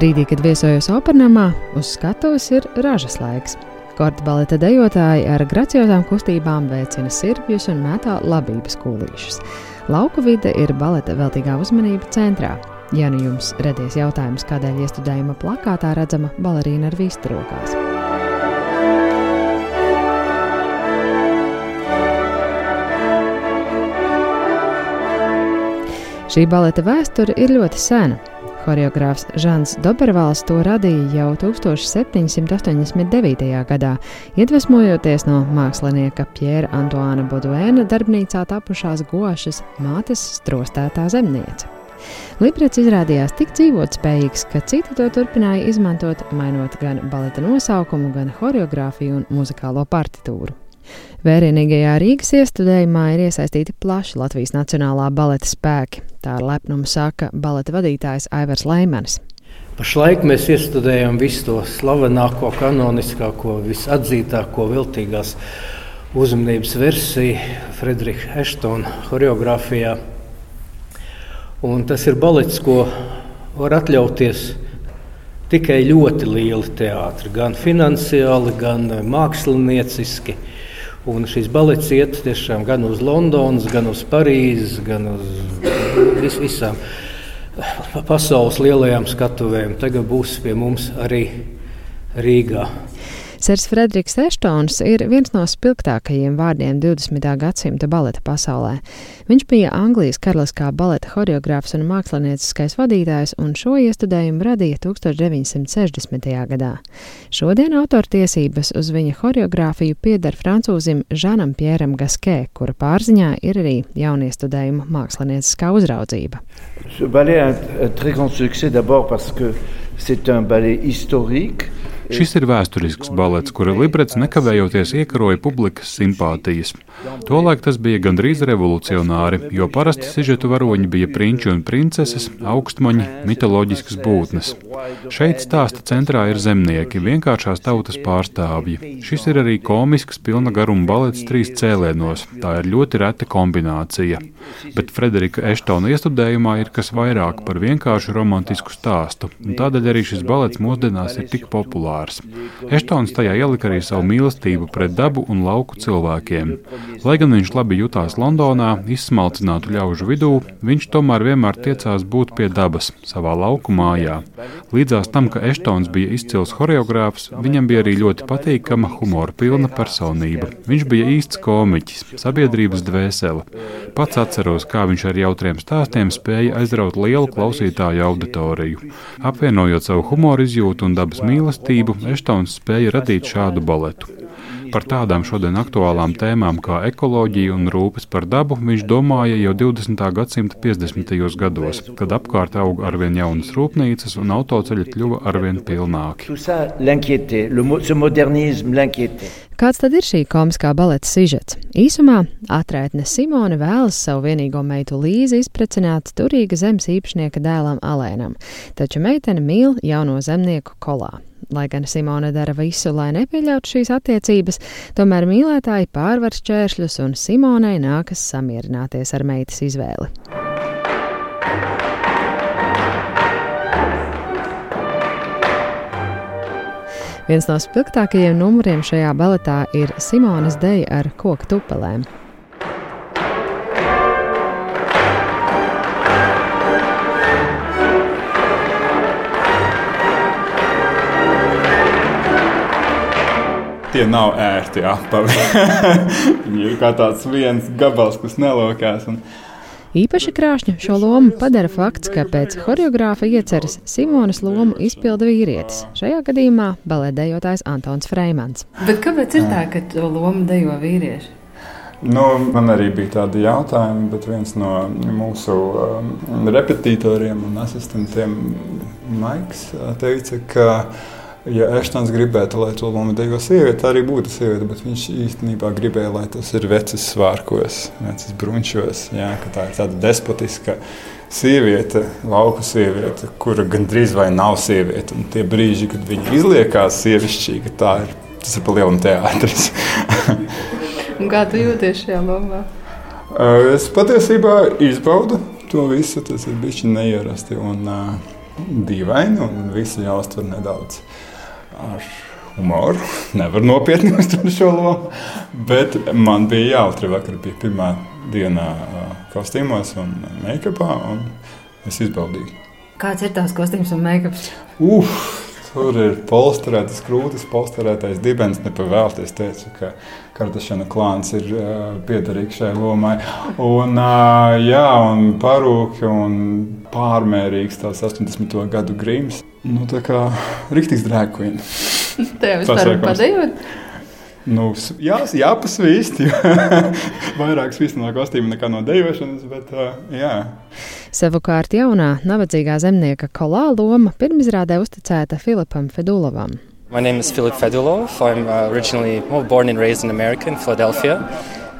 Brīdī, kad viesojos opernamā, uz skatuves ir ražas laiks. Korta baleta dejotāji ar graciozām kustībām veicina sirbjus un mētā labības kūlīšus. Lauku vide ir baleta veltīgā uzmanība centrā. Ja nu jums radies jautājums, kādēļ iestudējuma plakātā redzama balerīna ar vistu rokās. Šī baleta vēsture ir ļoti sena. Choreogrāfs Žants Dobervāls to radīja jau 1789. gadā, iedvesmojoties no mākslinieka Pjēra Antoāna Boduēna darbnīcā tapušās gošas mātes strostētā zemniece. Librets izrādījās tik dzīvotspējīgs, ka citi to turpināja izmantot, mainot gan baleta nosaukumu, gan choreogrāfiju un muzikālo partitūru. Vērienīgajā Rīgas iestudējumā ir iesaistīti plaši Latvijas Nacionālā baleta spēki. Tā ar lepnumu saka baleta vadītājs Aivars Leimanis. Pašlaik mēs iestudējam visu to slavenāko, kanoniskāko, visatzītāko, viltīgās uzmanības versiju Frederika Eštona choreogrāfijā. Un tas ir balets, ko var atļauties tikai ļoti lieli teātri, gan finansiāli, gan mākslinieciski. Un šīs balets iet tiešām gan uz Londonas, gan uz Parīzes, gan uz vis, visām pasaules lielajām skatuvēm. Tagad būs pie mums arī Rīgā. Sers Frederiks Eštons ir viens no spilgtākajiem vārdiem 20. gadsimta baleta pasaulē. Viņš bija Anglijas karaliskā baleta choreogrāfs un mākslinieckais vadītājs, un šo iestudējumu radīja 1960. gadā. Šodien autortiesības uz viņa choreogrāfiju pieder francūzim Žanam Pieram Gaskē, kura pārziņā ir arī jauniestudējuma mākslinieckā uzraudzība. Ce ballet a un très grand succès d'abord parce que c'est un ballet historique. Šis ir vēsturisks balets, kura librets nekavējoties iekaroja publikas simpātijas. Tolaik tas bija gandrīz revolucionāri, jo parasti sižetu varoņi bija prinči un princeses, augstmaņi, mitoloģiskas būtnes. Šeit stāsta centrā ir zemnieki, vienkāršās tautas pārstāvji. Šis ir arī komisks, pilna garuma balets trīs cēlienos. Tā ir ļoti reta kombinācija. Bet Frederika Eštona iestudējumā ir kas vairāk par vienkāršu romantisku stāstu, un tādēļ arī šis balets mūsdienās ir tik populārs. Eštons tajā ielika arī savu mīlestību pret dabu un lauku cilvēkiem. Lai gan viņš labi jutās Londonā, izsmalcinātu ļaužu vidū, viņš tomēr vienmēr tiecās būt pie dabas, savā lauku mājā. Līdzās tam, ka Eštons bija izcils choreogrāfs, viņam bija arī ļoti patīkama, humora pilna personība. Viņš bija īsts komiķis, sabiedrības dvēsele. Pats atceros, kā viņš ar jautriem stāstiem spēja aizraut lielu klausītāju auditoriju. Apvienojot savu humoru izjūtu un dabas mīlestību, Eštons spēja radīt šādu baletu. Par tādām šodien aktuālām tēmām kā ekoloģija un rūpes par dabu viņš domāja jau 20. gadsimta 50. gados, kad apkārt auga arvien jaunas rūpnīcas un autoceļi kļuva arvien pilnāki. Kāds tad ir šī komiskā baleta sižets? Īsumā atraitne Simone vēlas savu vienīgo meitu Līzi izprecināt turīga zemes īpašnieka dēlam Alēnam, taču meitene mīl jauno zemnieku kolā. Lai gan Simone dara visu, lai nepieļautu šīs attiecības, tomēr mīlētāji pārvar šķēršļus un Simonei nākas samierināties ar meitas izvēli. Viens no spilgtākajiem numuriem šajā baletā ir Simonas deja ar koku tupelēm. Tie nav ērti apavi. Viņi ir kā tāds viens gabals, kas nelokās. Un... Īpaši krāšņu šo lomu padara fakts, ka pēc choreogrāfa ieceras Simonas lomu izpilda vīrietis. Šajā gadījumā baletdejotājs Antons Freimans. Bet kāpēc ir tā, ka to lomu dejo vīrieši? Nu, man arī bija tādi jautājumi, bet viens no mūsu um, repetitoriem un asistentiem, Maiks, teica, ka ja Eštons gribētu, lai to lomu dejo sieviete, arī būtu sieviete, bet viņš īstenībā gribēja, lai tas ir vecs svārkos, vecs brunčos, jā, ka tā ir tāda despotiska sieviete, lauka sieviete, kura gandrīz vai nav sieviete. Un tie brīži, kad viņa izliekās sievišķīga, tā ir, tas ir pa lielam teātris. Kā tu jūties šajā lomā? Es patiesībā izbaudu to visu, tas ir bijis neierasti. Un, uh, dīvaini un visi jāuztver nedaudz ar humoru. Nevar nopietni uztvert šo lomu, bet man bija jautri. Vakar bija pirmā diena kostīmos un make-upā, un es izbaudīju. Kāds ir tās kostīms un make-ups? Uf! Tur ir polsterētas krūtis, polsterētais dibens. Nepavēlties, es teicu, ka Kardašana klāns ir uh, piederīgs šai lomai. Un, uh, jā, un parūki un pārmērīgs tās 80. gadu grims. Nu, tā kā rīktīgs drēkuini. Tev vispār padējot? Nu, jā, jāpasvīst. Vairāk svīst no kostīma nekā no dejošanas, bet uh, jā. Savukārt jaunā, nabadzīgā zemnieka kolā loma pirmizrādē uzticēta Filipam Fedulovam. My name is Philip Fedulov. I'm uh, originally well, born and raised in America, in Philadelphia.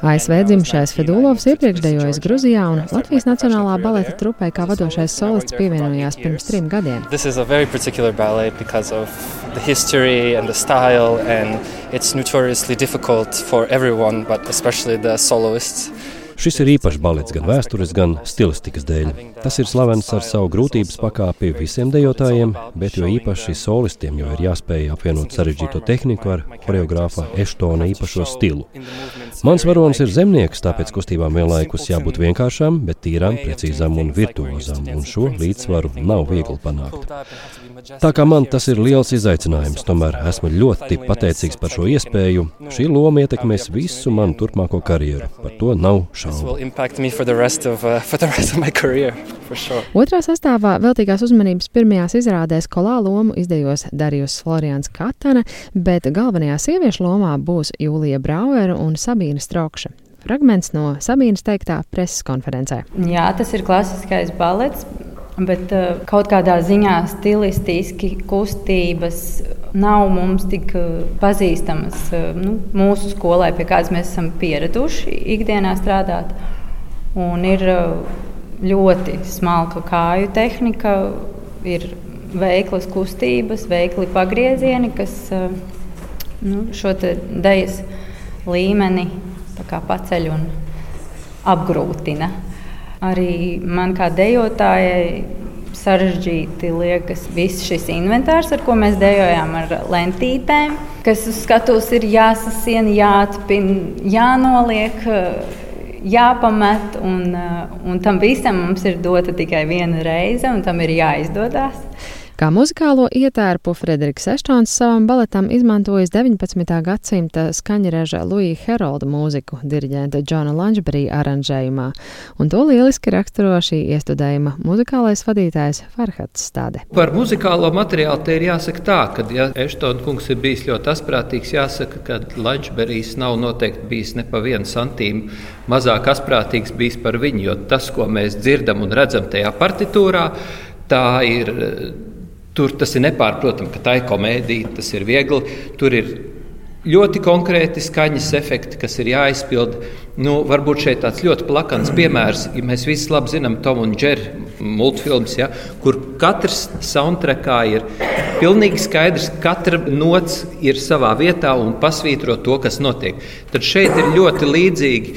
ASV dzimšais Fedulovs iepriekš dejojas Gruzijā un Latvijas Nacionālā baleta trupē kā vadošais solists pievienojās pirms trim gadiem. The history and the style and it's notoriously difficult for everyone, but especially the soloists. Šis ir īpašs balets gan vēstures, gan stilistikas dēļ. Tas ir slavens ar savu grūtības pakāpi visiem dejotājiem, bet jo īpaši solistiem, jo ir jāspēj apvienot sarežģīto tehniku ar choreogrāfa Eštona īpašo stilu. Mans varonis ir zemnieks, tāpēc kustībām vienlaikus jābūt vienkāršām, bet tīrām, precīzām un virtuozām, un šo līdzsvaru nav viegli panākt. Tā kā man tas ir liels izaicinājums, tomēr esmu ļoti pateicīgs par šo iespēju. Šī loma ietekmēs visu manu turpmāko karjeru. Par to nav šaubu. Sure. Otrā sastāvā veltīgās uzmanības pirmajās izrādēs kolā lomu izdevos Darījus Florians Katana, bet galvenajā sieviešu lomā būs Jūlija Brauera un Sabīna Strokša. Fragments no Sabīnas teiktā preses konferencē. Jā, tas ir klasiskais balets, Bet uh, kaut kādā ziņā stilistiski kustības nav mums tik uh, pazīstamas uh, nu, mūsu skolai, pie kādas mēs esam pieraduši ikdienā strādāt. Un ir ļoti smalka kāju tehnika, ir veiklas kustības, veikli pagriezieni, kas nu, šo dēļas līmeni paceļ un apgrūtina. Arī man kā dejotājai sarežģīti liekas viss šis inventārs, ar ko mēs dejojām ar lentītēm, kas uz skatuves ir jāsasien, jāatpina, jānoliek. Jāpamet, un, un tam visam mums ir dota tikai viena reize, un tam ir jāizdodas. Kā muzikālo ietērpu Frederiks Eštons savam baletam izmantojis 19. gadsimta skaņreža Luija Herolda mūziku diriģenta Džona Lančberija aranžējumā, un to lieliski raksturo šī iestudējuma muzikālais vadītājs Farhats Stade. Par muzikālo materiālu te ir jāsaka tā, ka, ja Eštona kungs ir bijis ļoti asprātīgs, jāsaka, ka Lančberijs nav noteikti bijis ne pa vienu santīmu mazāk asprātīgs bijis par viņu, jo tas, ko mēs dzirdam un redzam tajā partitūrā, tā ir Tur tas ir nepārprotami, ka tā ir komēdija, tas ir viegli. Tur ir ļoti konkrēti skaņas efekti, kas ir jāizpild. Nu, varbūt šeit tāds ļoti plakans piemērs, ja mēs visi labi zinām Tomu un Džeru multfilms, ja, kur katrs soundtrackā ir pilnīgi skaidrs, katra nots ir savā vietā un pasvītro to, kas notiek. Tad šeit ir ļoti līdzīgi.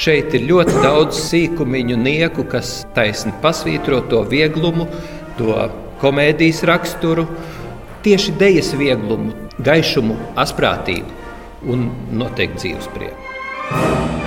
Šeit ir ļoti daudz sīkumiņu, nieku, kas taisni pasvītro to vieglumu, to komēdijas raksturu, tieši dēļas vieglumu, gaišumu, asprātību un noteikti dzīves prieku.